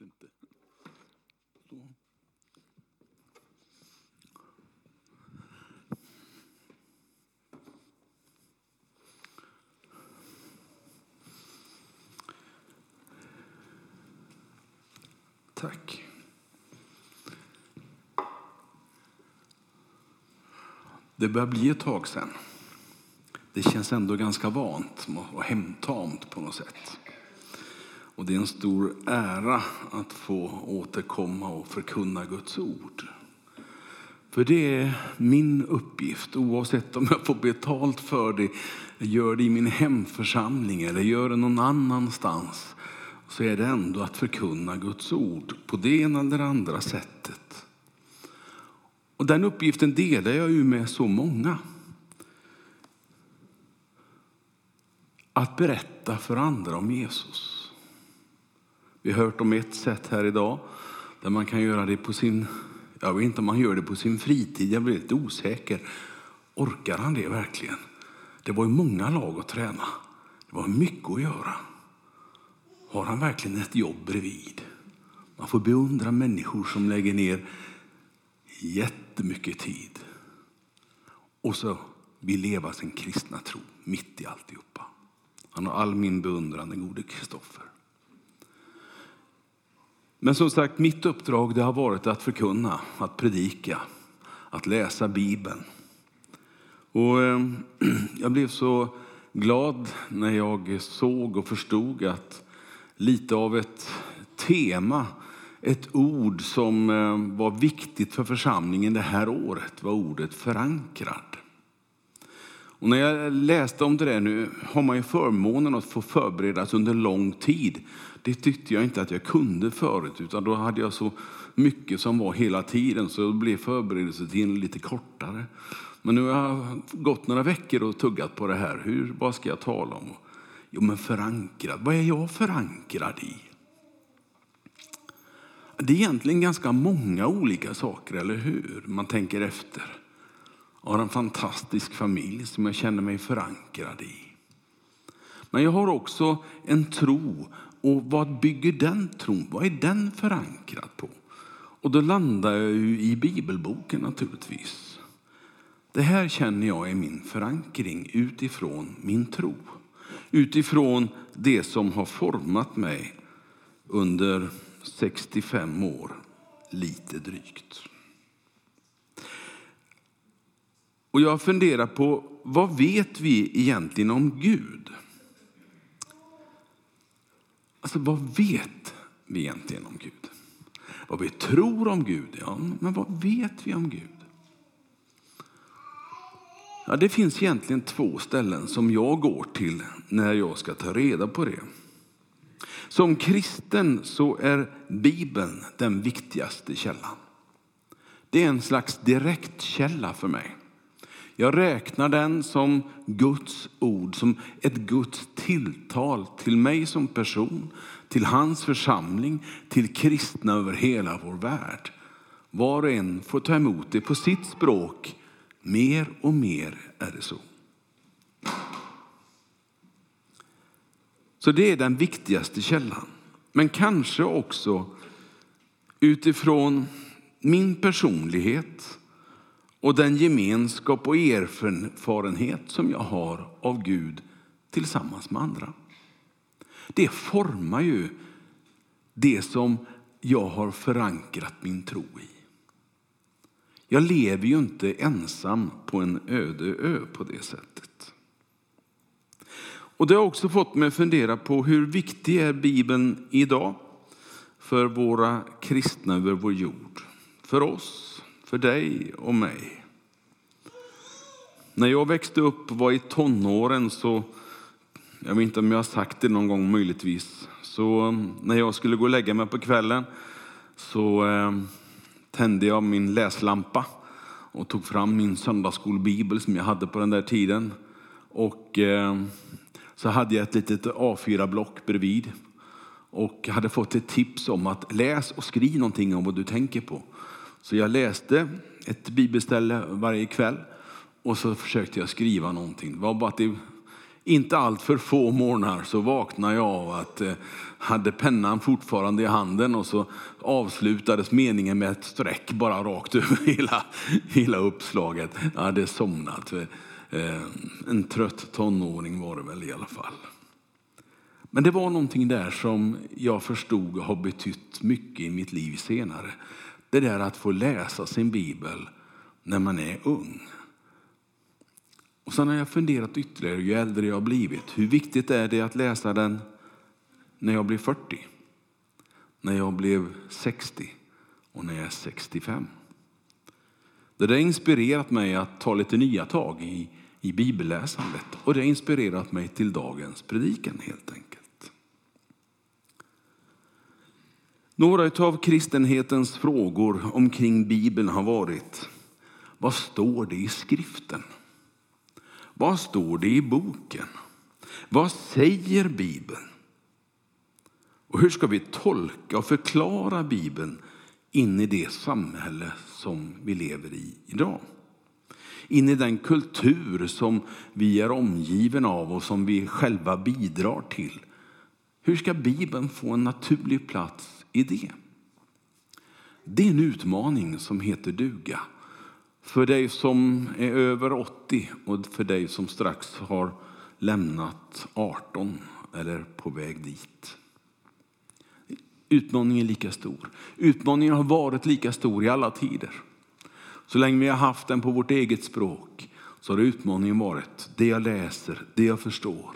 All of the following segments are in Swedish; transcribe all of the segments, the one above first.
kanske inte. Så. Tack. Det börjar bli ett tag sen. Det känns ändå ganska vant och hemtamt på något sätt. Och det är en stor ära att få återkomma och förkunna Guds ord. För det är min uppgift, oavsett om jag får betalt för det, gör det i min hemförsamling eller gör det någon annanstans, så är det ändå att förkunna Guds ord på det ena eller andra sättet. Och den uppgiften delar jag ju med så många. Att berätta för andra om Jesus. Vi har hört om ett sätt här idag där man kan göra det på sin, jag vet inte om man gör det på sin fritid, jag blir lite osäker. Orkar han det verkligen? Det var ju många lag att träna. Det var mycket att göra. Har han verkligen ett jobb bredvid? Man får beundra människor som lägger ner jättemycket tid och så vill leva sin kristna tro mitt i alltihopa. Han har all min beundran, den gode Kristoffer. Men som sagt, mitt uppdrag det har varit att förkunna, att predika, att läsa Bibeln. Och eh, jag blev så glad när jag såg och förstod att lite av ett tema, ett ord som ehm, var viktigt för församlingen det här året var ordet förankrad. Och när jag läste om det där nu har man ju förmånen att få förberedas under lång tid. Det tyckte jag inte att jag kunde förut, utan då hade jag så mycket som var hela tiden så då blev förberedelsetiden lite kortare. Men nu har jag gått några veckor och tuggat på det här. Hur, vad ska jag tala om? Jo, men förankrad. Vad är jag förankrad i? Det är egentligen ganska många olika saker, eller hur? Man tänker efter. Jag har en fantastisk familj som jag känner mig förankrad i. Men jag har också en tro. Och vad bygger den tron Vad är den förankrad på? Och då landar jag ju i bibelboken naturligtvis. Det här känner jag är min förankring utifrån min tro. Utifrån det som har format mig under 65 år, lite drygt. Och jag funderar på vad vet vi egentligen om Gud? Alltså vad vet vi egentligen om Gud? Vad vi tror om Gud, ja, men vad vet vi om Gud? Ja, det finns egentligen två ställen som jag går till när jag ska ta reda på det. Som kristen så är Bibeln den viktigaste källan. Det är en slags direktkälla för mig. Jag räknar den som Guds ord, som ett Guds tilltal till mig som person, till hans församling, till kristna över hela vår värld. Var och en får ta emot det på sitt språk. Mer och mer är det så. Så det är den viktigaste källan. Men kanske också utifrån min personlighet och den gemenskap och erfarenhet som jag har av Gud tillsammans med andra. Det formar ju det som jag har förankrat min tro i. Jag lever ju inte ensam på en öde ö på det sättet. Och Det har också fått mig att fundera på hur viktig är Bibeln idag för våra kristna över vår jord. För oss, för dig och mig. När jag växte upp och var i tonåren så, jag vet inte om jag har sagt det någon gång möjligtvis, så um, när jag skulle gå och lägga mig på kvällen så eh, tände jag min läslampa och tog fram min söndagsskolbibel som jag hade på den där tiden. Och eh, så hade jag ett litet A4-block bredvid och hade fått ett tips om att läs och skriv någonting om vad du tänker på. Så jag läste ett bibelställe varje kväll och så försökte jag skriva någonting. Det var bara att det inte allt för få morgnar så vaknade jag av att eh, hade pennan fortfarande i handen och så avslutades meningen med ett streck bara rakt över hela, hela uppslaget. Jag hade somnat. Eh, eh, en trött tonåring var det väl i alla fall. Men det var någonting där som jag förstod har betytt mycket i mitt liv senare. Det där att få läsa sin bibel när man är ung. Och sen har jag funderat ytterligare ju äldre jag har blivit. Hur viktigt är det att läsa den när jag blir 40? När jag blev 60 och när jag är 65? Det har inspirerat mig att ta lite nya tag i, i bibelläsandet och det har inspirerat mig till dagens predikan helt enkelt. Några av kristenhetens frågor omkring Bibeln har varit vad står det i skriften? Vad står det i boken? Vad säger Bibeln? Och hur ska vi tolka och förklara Bibeln in i det samhälle som vi lever i idag? In i den kultur som vi är omgiven av och som vi själva bidrar till. Hur ska Bibeln få en naturlig plats i det? Det är en utmaning som heter duga. För dig som är över 80 och för dig som strax har lämnat 18 eller på väg dit. Utmaningen är lika stor. Utmaningen har varit lika stor i alla tider. Så länge vi har haft den på vårt eget språk så har utmaningen varit det jag läser, det jag förstår.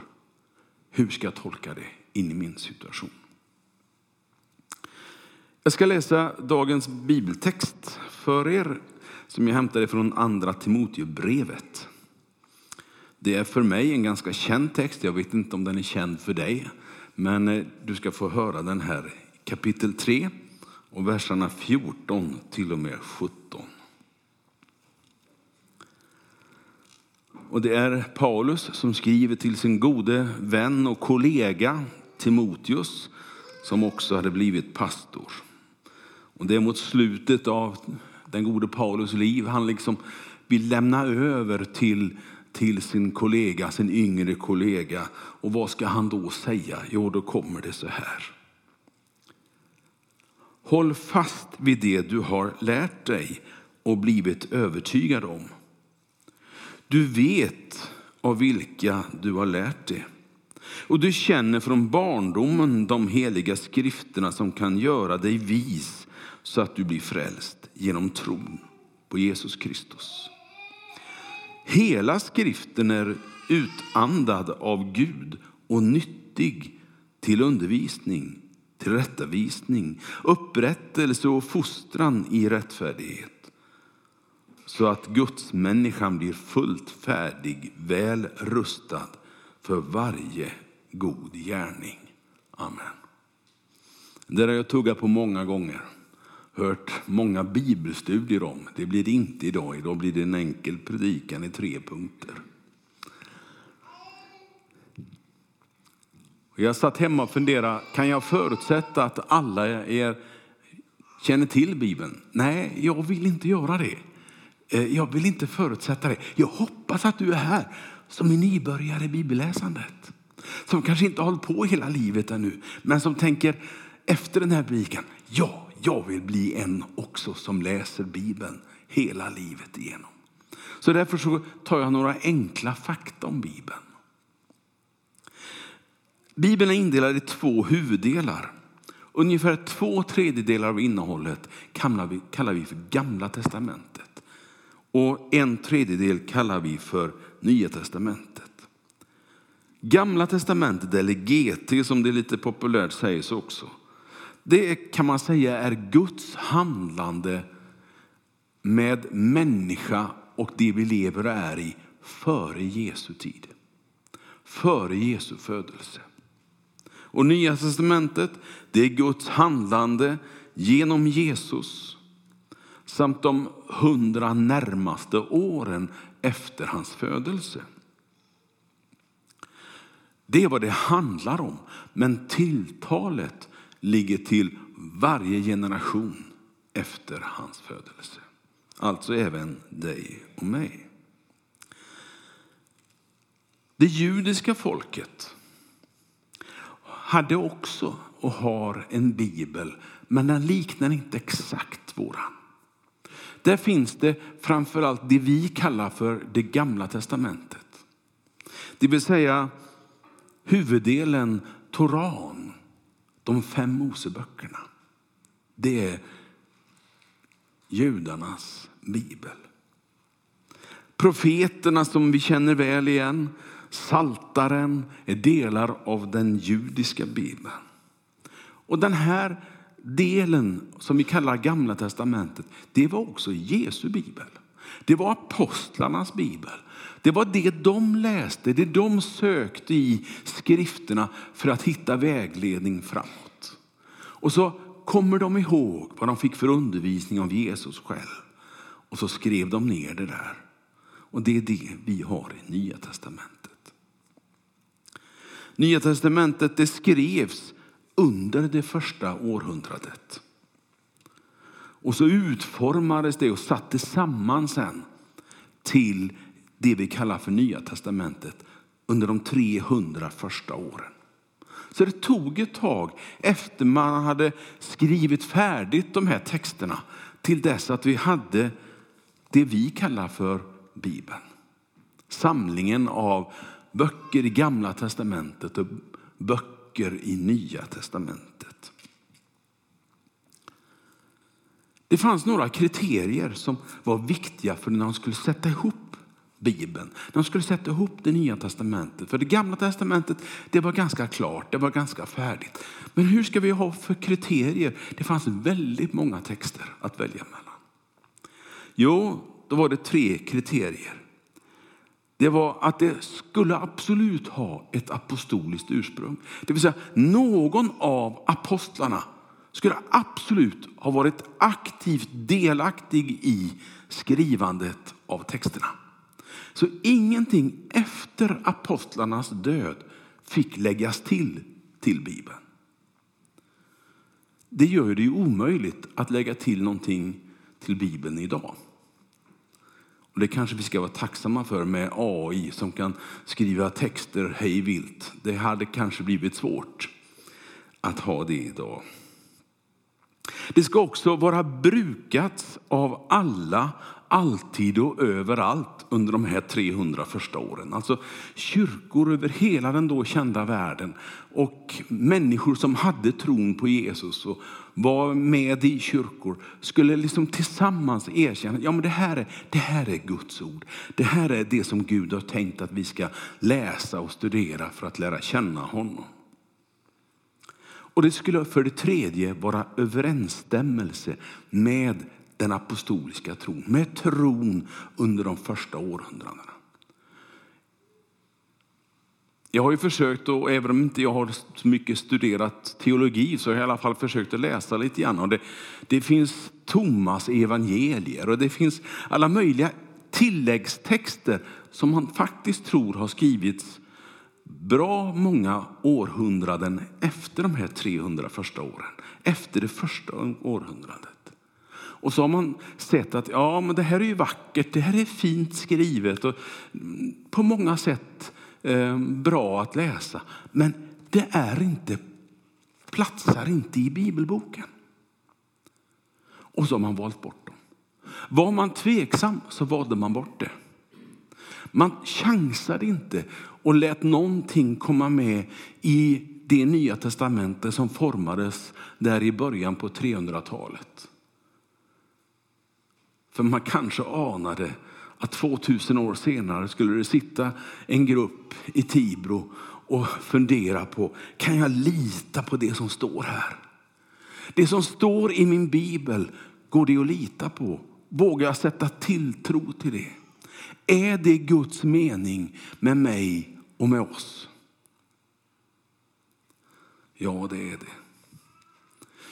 Hur ska jag tolka det in i min situation? Jag ska läsa dagens bibeltext för er som jag hämtade från andra Timoteusbrevet. Det är för mig en ganska känd text. Jag vet inte om den är känd för dig. Men eh, du ska få höra den här. Kapitel 3 och verserna 14 till och med 17. Och det är Paulus som skriver till sin gode vän och kollega Timoteus som också hade blivit pastor. Och det är mot slutet av den gode Paulus liv. Han liksom vill lämna över till, till sin kollega, sin yngre kollega. Och vad ska han då säga? Jo, då kommer det så här. Håll fast vid det du har lärt dig och blivit övertygad om. Du vet av vilka du har lärt dig. Och du känner från barndomen de heliga skrifterna som kan göra dig vis så att du blir frälst genom tron på Jesus Kristus. Hela skriften är utandad av Gud och nyttig till undervisning, tillrättavisning, upprättelse och fostran i rättfärdighet så att Guds människan blir fullt färdig, väl rustad för varje god gärning. Amen. Det har jag tuggat på många gånger hört många bibelstudier om. Det blir det inte idag. Idag blir det en enkel predikan i tre punkter. Jag satt hemma och funderade, kan jag förutsätta att alla er känner till Bibeln? Nej, jag vill inte göra det. Eh, jag vill inte förutsätta det. Jag hoppas att du är här som är nybörjare i bibelläsandet. Som kanske inte har hållit på hela livet ännu, men som tänker efter den här predikan, ja, jag vill bli en också som läser Bibeln hela livet igenom. Så därför så tar jag några enkla fakta om Bibeln. Bibeln är indelad i två huvuddelar. Ungefär två tredjedelar av innehållet kallar vi, kallar vi för Gamla testamentet. Och en tredjedel kallar vi för Nya testamentet. Gamla testamentet, eller GT som det lite populärt sägs också, det kan man säga är Guds handlande med människa och det vi lever och är i före Jesu tid. Före Jesu födelse. Och Nya testamentet, det är Guds handlande genom Jesus samt de hundra närmaste åren efter hans födelse. Det är vad det handlar om. Men tilltalet ligger till varje generation efter hans födelse. Alltså även dig och mig. Det judiska folket hade också och har en bibel, men den liknar inte exakt våran. Där finns det framförallt det vi kallar för det gamla testamentet. Det vill säga huvuddelen Toran, de fem Moseböckerna. Det är judarnas bibel. Profeterna som vi känner väl igen, Saltaren är delar av den judiska bibeln. Och den här delen som vi kallar Gamla testamentet, det var också Jesu bibel. Det var apostlarnas bibel. Det var det de läste, det de sökte i skrifterna för att hitta vägledning framåt. Och så kommer de ihåg vad de fick för undervisning av Jesus själv. Och så skrev de ner det där. Och det är det vi har i Nya testamentet. Nya testamentet det skrevs under det första århundradet. Och så utformades det och sattes samman sen till det vi kallar för Nya testamentet under de 300 första åren. Så det tog ett tag efter man hade skrivit färdigt de här texterna till dess att vi hade det vi kallar för Bibeln. Samlingen av böcker i Gamla testamentet och böcker i Nya testamentet. Det fanns några kriterier som var viktiga för när man skulle sätta ihop Bibeln. De skulle sätta ihop det nya testamentet. För det gamla testamentet det var ganska klart, det var ganska färdigt. Men hur ska vi ha för kriterier? Det fanns väldigt många texter att välja mellan. Jo, då var det tre kriterier. Det var att det skulle absolut ha ett apostoliskt ursprung. Det vill säga någon av apostlarna skulle absolut ha varit aktivt delaktig i skrivandet av texterna. Så ingenting efter apostlarnas död fick läggas till till Bibeln. Det gör det ju omöjligt att lägga till någonting till Bibeln idag. Och det kanske vi ska vara tacksamma för med AI som kan skriva texter hej vilt. Det hade kanske blivit svårt att ha det idag. Det ska också vara brukat av alla alltid och överallt under de här 300 första åren. Alltså kyrkor över hela den då kända världen och människor som hade tron på Jesus och var med i kyrkor skulle liksom tillsammans erkänna ja, men det, här är, det här är Guds ord. Det här är det som Gud har tänkt att vi ska läsa och studera för att lära känna honom. Och det skulle för det tredje vara överensstämmelse med den apostoliska tron, med tron under de första århundradena. Jag har ju försökt, och även om inte jag har så mycket studerat teologi, så har jag i alla fall försökt att läsa lite grann. Och det, det finns Thomas evangelier och det finns alla möjliga tilläggstexter som man faktiskt tror har skrivits bra många århundraden efter de här 300 första åren. Efter det första århundradet. Och så har man sett att ja, men det här är ju vackert, det här är fint skrivet och mm, på många sätt eh, bra att läsa. Men det är inte, platsar inte i bibelboken. Och så har man valt bort dem. Var man tveksam så valde man bort det. Man chansade inte och lät någonting komma med i det nya testamentet som formades där i början på 300-talet. För man kanske anade att 2000 år senare skulle det sitta en grupp i Tibro och fundera på, kan jag lita på det som står här? Det som står i min bibel, går det att lita på? Vågar jag sätta tilltro till det? Är det Guds mening med mig och med oss? Ja, det är det.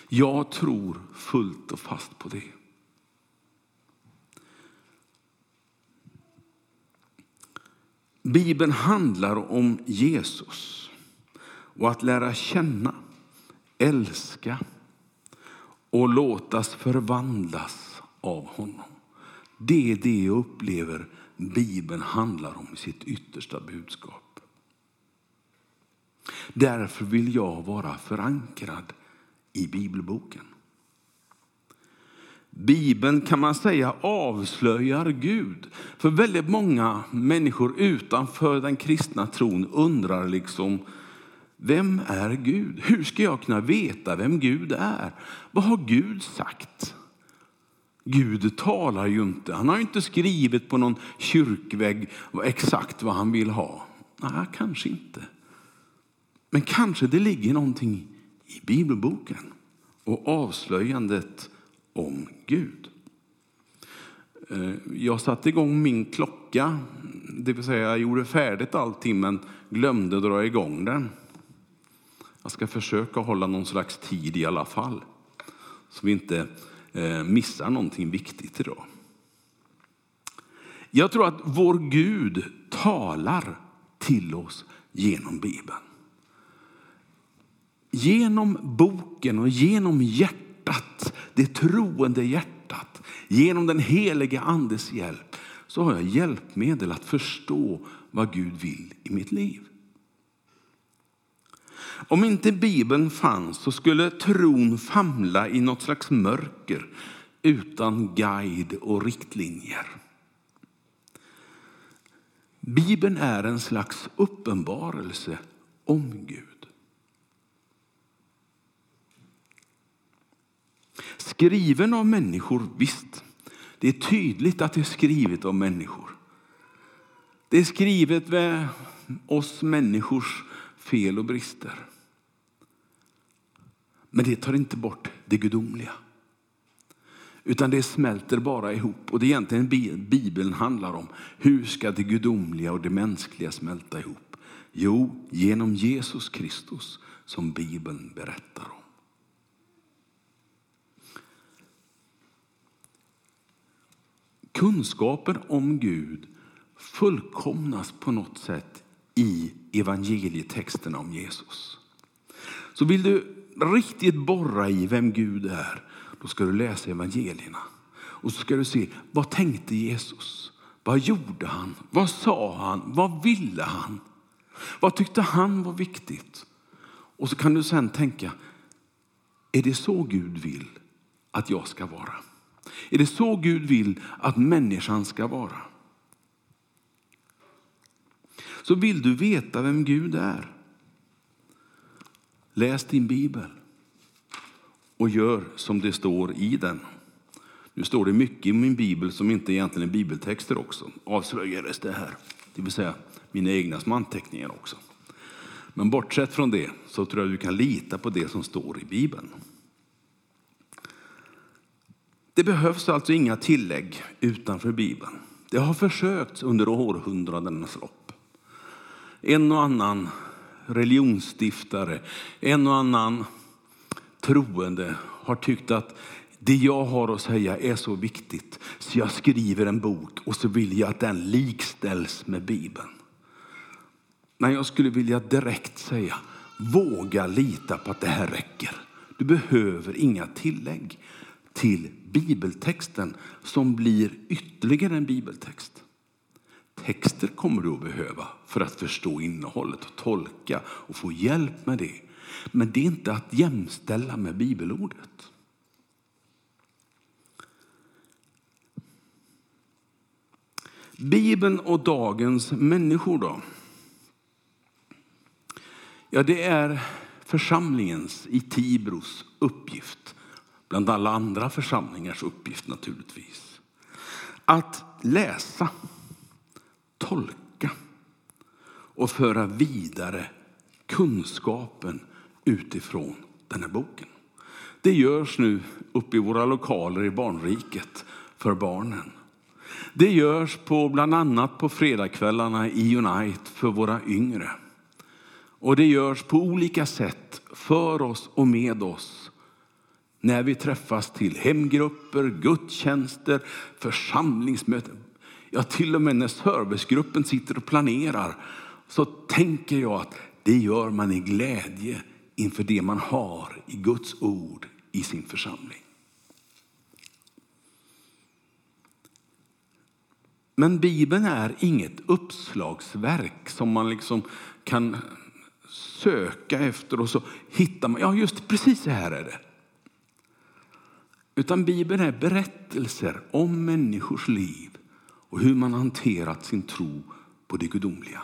Jag tror fullt och fast på det. Bibeln handlar om Jesus och att lära känna, älska och låtas förvandlas av honom. Det är det jag upplever Bibeln handlar om i sitt yttersta budskap. Därför vill jag vara förankrad i bibelboken. Bibeln kan man säga avslöjar Gud. För väldigt många människor utanför den kristna tron undrar liksom, vem är Gud? Hur ska jag kunna veta vem Gud är? Vad har Gud sagt? Gud talar ju inte. Han har inte skrivit på någon kyrkvägg exakt vad han vill ha. Nej, kanske inte. Men kanske det ligger någonting i bibelboken och avslöjandet om Gud. Eh, jag satte igång min klocka, det vill säga jag gjorde färdigt allting men glömde dra igång den. Jag ska försöka hålla någon slags tid i alla fall, så vi inte eh, missar någonting viktigt idag. Jag tror att vår Gud talar till oss genom Bibeln. Genom boken och genom hjärtat, det troende hjärtat, genom den helige andes hjälp, så har jag hjälpmedel att förstå vad Gud vill i mitt liv. Om inte Bibeln fanns så skulle tron famla i något slags mörker utan guide och riktlinjer. Bibeln är en slags uppenbarelse om Gud. Skriven av människor, visst. Det är tydligt att det är skrivet av människor. Det är skrivet med oss människors fel och brister. Men det tar inte bort det gudomliga. Utan det smälter bara ihop. Och det är egentligen Bibeln handlar om. Hur ska det gudomliga och det mänskliga smälta ihop? Jo, genom Jesus Kristus som Bibeln berättar om. Kunskapen om Gud fullkomnas på något sätt i evangelietexterna om Jesus. Så vill du riktigt borra i vem Gud är, då ska du läsa evangelierna. Och så ska du se, vad tänkte Jesus? Vad gjorde han? Vad sa han? Vad ville han? Vad tyckte han var viktigt? Och så kan du sen tänka, är det så Gud vill att jag ska vara? Är det så Gud vill att människan ska vara? Så vill du veta vem Gud är, läs din bibel och gör som det står i den. Nu står det mycket i min bibel som inte egentligen är bibeltexter också. Avslöjades det här. Det vill säga mina egna små anteckningar också. Men bortsett från det så tror jag du kan lita på det som står i bibeln. Det behövs alltså inga tillägg utanför Bibeln. Det har försökts under århundradenas lopp. En och annan religionsstiftare, en och annan troende har tyckt att det jag har att säga är så viktigt så jag skriver en bok och så vill jag att den likställs med Bibeln. Men jag skulle vilja direkt säga, våga lita på att det här räcker. Du behöver inga tillägg till bibeltexten som blir ytterligare en bibeltext. Texter kommer du att behöva för att förstå innehållet och tolka och få hjälp med det. Men det är inte att jämställa med bibelordet. Bibeln och dagens människor då? Ja, det är församlingens i Tibros uppgift bland alla andra församlingars uppgift naturligtvis. Att läsa, tolka och föra vidare kunskapen utifrån den här boken. Det görs nu uppe i våra lokaler i barnriket för barnen. Det görs på bland annat på fredagskvällarna i Unite för våra yngre. Och det görs på olika sätt för oss och med oss när vi träffas till hemgrupper, gudstjänster, församlingsmöten. Ja, till och med när servicegruppen sitter och planerar så tänker jag att det gör man i glädje inför det man har i Guds ord i sin församling. Men Bibeln är inget uppslagsverk som man liksom kan söka efter och så hittar man, ja just precis så här är det. Utan Bibeln är berättelser om människors liv och hur man hanterat sin tro på det gudomliga.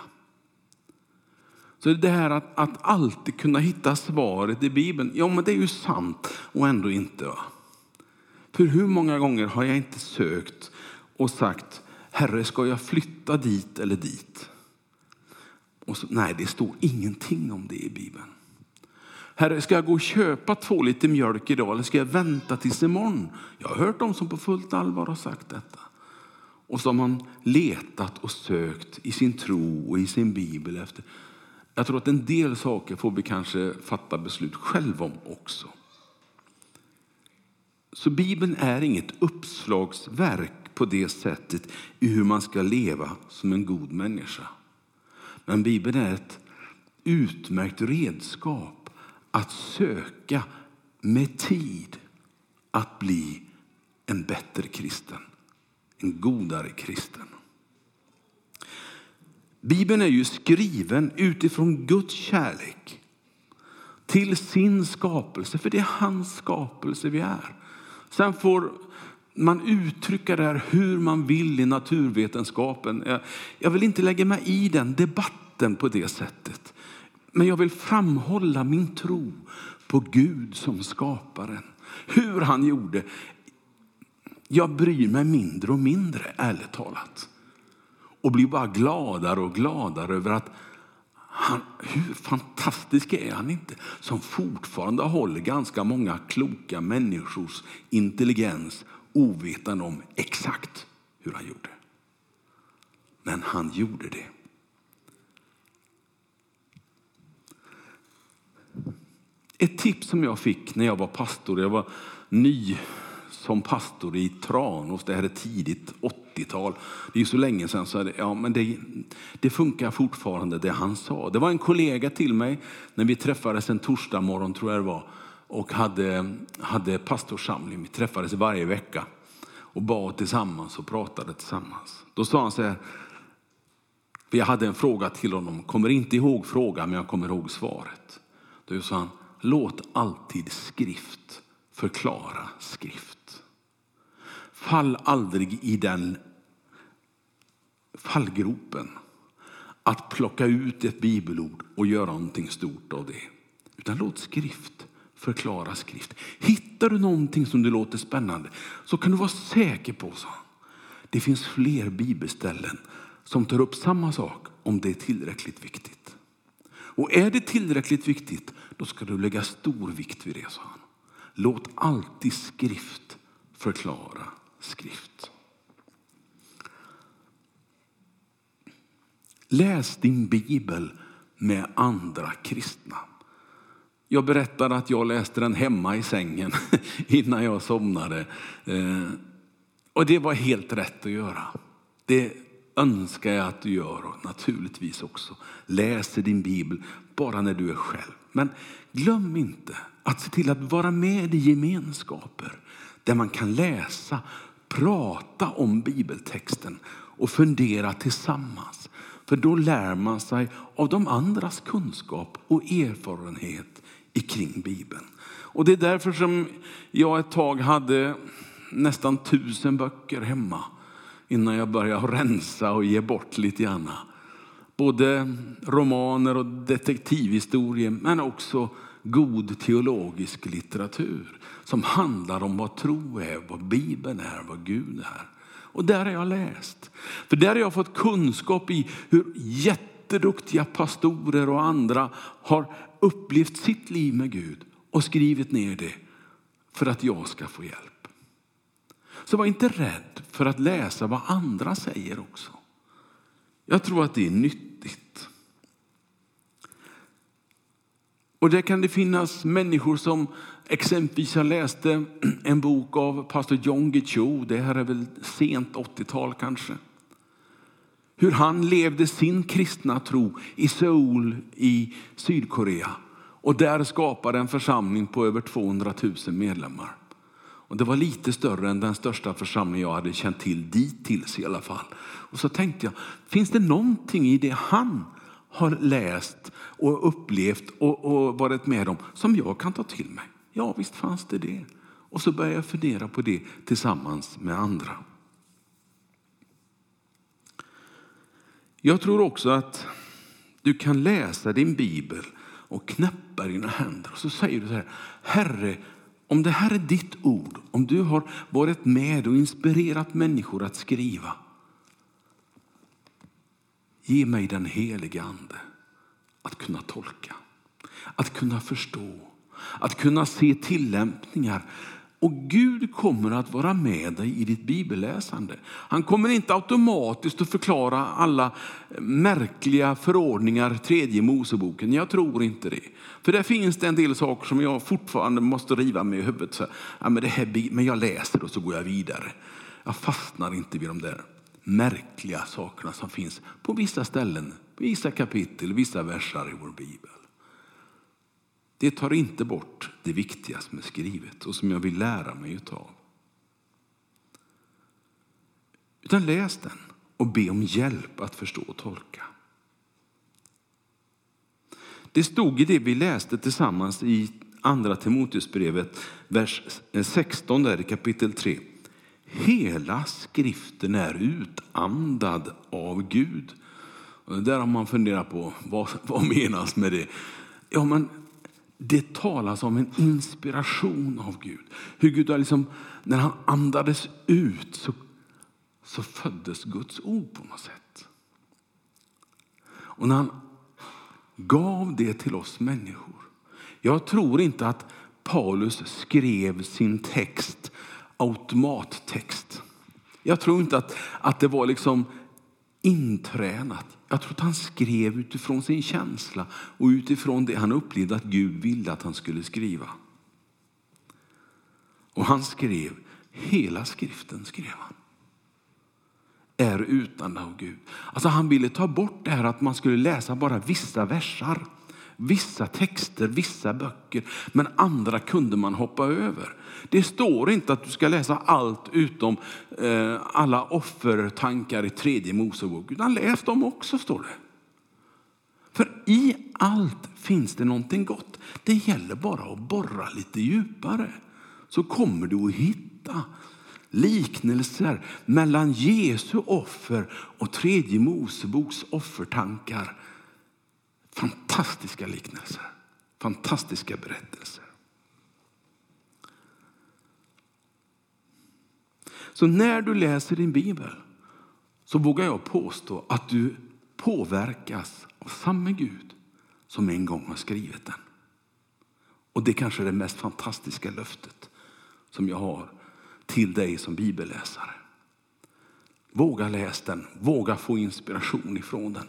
Så det här att, att alltid kunna hitta svaret i Bibeln, ja men det är ju sant och ändå inte. Va? För hur många gånger har jag inte sökt och sagt, Herre ska jag flytta dit eller dit? Och så, nej, det står ingenting om det i Bibeln. Herre, ska jag gå och köpa två liter mjölk idag eller ska jag vänta tills imorgon? Jag har hört dem som på fullt allvar har sagt detta. Och så har man letat och sökt i sin tro och i sin bibel efter. Jag tror att en del saker får vi kanske fatta beslut själva om också. Så Bibeln är inget uppslagsverk på det sättet i hur man ska leva som en god människa. Men Bibeln är ett utmärkt redskap att söka med tid att bli en bättre kristen, en godare kristen. Bibeln är ju skriven utifrån Guds kärlek till sin skapelse, för det är hans skapelse vi är. Sen får man uttrycka det här hur man vill i naturvetenskapen. Jag vill inte lägga mig i den debatten på det sättet. Men jag vill framhålla min tro på Gud som skaparen. Hur han gjorde. Jag bryr mig mindre och mindre, ärligt talat. Och blir bara gladare och gladare över att han, hur fantastisk är han inte? Som fortfarande håller ganska många kloka människors intelligens ovetande om exakt hur han gjorde. Men han gjorde det. Ett tips som jag fick när jag var pastor, jag var ny som pastor i Tranås, det här är tidigt 80-tal. Det är så länge sedan så det, ja, men det, det, funkar fortfarande det han sa. Det var en kollega till mig när vi träffades en torsdag morgon tror jag det var och hade, hade pastorssamling. Vi träffades varje vecka och bad tillsammans och pratade tillsammans. Då sa han så här, för jag hade en fråga till honom, kommer inte ihåg frågan men jag kommer ihåg svaret. Då sa han, låt alltid skrift förklara skrift. Fall aldrig i den fallgropen att plocka ut ett bibelord och göra någonting stort av det. Utan låt skrift förklara skrift. Hittar du någonting som du låter spännande så kan du vara säker på så. Det finns fler bibelställen som tar upp samma sak om det är tillräckligt viktigt. Och är det tillräckligt viktigt då ska du lägga stor vikt vid det, sa han. Låt alltid skrift förklara skrift. Läs din bibel med andra kristna. Jag berättade att jag läste den hemma i sängen innan jag somnade. Eh, och det var helt rätt att göra. Det önskar jag att du gör och naturligtvis också läser din bibel bara när du är själv. Men glöm inte att se till att vara med i gemenskaper där man kan läsa, prata om bibeltexten och fundera tillsammans. För då lär man sig av de andras kunskap och erfarenhet kring Bibeln. Och det är därför som jag ett tag hade nästan tusen böcker hemma innan jag börjar rensa och ge bort lite grann. Både romaner och detektivhistorier men också god teologisk litteratur som handlar om vad tro är, vad Bibeln är, vad Gud är. Och där har jag läst. För där har jag fått kunskap i hur jätteduktiga pastorer och andra har upplevt sitt liv med Gud och skrivit ner det för att jag ska få hjälp. Så var inte rädd för att läsa vad andra säger också. Jag tror att det är nyttigt. Och där kan det finnas människor som exempelvis jag läste eh, en bok av pastor John Cho. Det här är väl sent 80-tal kanske hur han levde sin kristna tro i Seoul i Sydkorea. Och där skapade en församling på över 200 000 medlemmar. Och det var lite större än den största församling jag hade känt till dittills i alla fall. Och så tänkte jag, finns det någonting i det han har läst och upplevt och, och varit med om som jag kan ta till mig. Ja, visst fanns det det. Och så började jag fundera på det tillsammans med andra. Jag tror också att du kan läsa din bibel och knäppa dina händer och så säger du så här, Herre, om det här är ditt ord, om du har varit med och inspirerat människor att skriva, ge mig den helige ande att kunna tolka, att kunna förstå, att kunna se tillämpningar och Gud kommer att vara med dig i ditt bibelläsande. Han kommer inte automatiskt att förklara alla eh, märkliga förordningar, tredje Moseboken. Jag tror inte det. För där finns det en del saker som jag fortfarande måste riva mig i huvudet. Så, ja, men, det här, men jag läser och så går jag vidare. Jag fastnar inte vid de där märkliga sakerna som finns på vissa ställen, vissa kapitel, vissa versar i vår bibel. Det tar inte bort det viktiga som är skrivet och som jag vill lära mig utav. Utan läs den och be om hjälp att förstå och tolka. Det stod i det vi läste tillsammans i andra Timoteusbrevet, vers eh, 16 där i kapitel 3. Hela skriften är utandad av Gud. Och där har man funderat på vad, vad menas med det. Ja, men det talas om en inspiration av Gud. Hur Gud liksom, när han andades ut så, så föddes Guds ord på något sätt. Och när han gav det till oss människor. Jag tror inte att Paulus skrev sin text automattext. Jag tror inte att, att det var liksom intränat. Jag tror att han skrev utifrån sin känsla och utifrån det han upplevde att Gud ville att han skulle skriva. Och han skrev, hela skriften skrev han. Är utan av Gud. Alltså han ville ta bort det här att man skulle läsa bara vissa versar. Vissa texter, vissa böcker, men andra kunde man hoppa över. Det står inte att du ska läsa allt utom eh, alla offertankar i tredje Mosebok, utan läs dem också står det. För i allt finns det någonting gott. Det gäller bara att borra lite djupare så kommer du att hitta liknelser mellan Jesu offer och tredje Moseboks offertankar Fantastiska liknelser, fantastiska berättelser. Så när du läser din bibel så vågar jag påstå att du påverkas av samma Gud som en gång har skrivit den. Och det kanske är det mest fantastiska löftet som jag har till dig som bibelläsare. Våga läsa den, våga få inspiration ifrån den.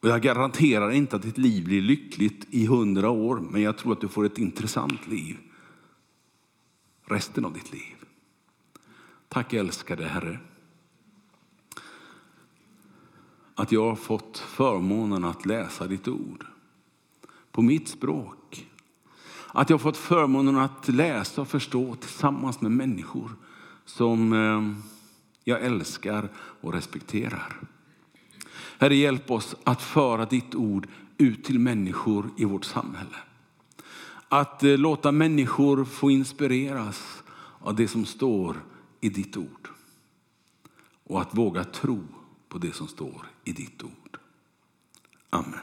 Och jag garanterar inte att ditt liv blir lyckligt i hundra år, men jag tror att du får ett intressant liv resten av ditt liv. Tack älskade Herre. Att jag har fått förmånen att läsa ditt ord på mitt språk. Att jag har fått förmånen att läsa och förstå tillsammans med människor som eh, jag älskar och respekterar. Herre, hjälp oss att föra ditt ord ut till människor i vårt samhälle. Att eh, låta människor få inspireras av det som står i ditt ord. Och att våga tro på det som står i ditt ord. Amen.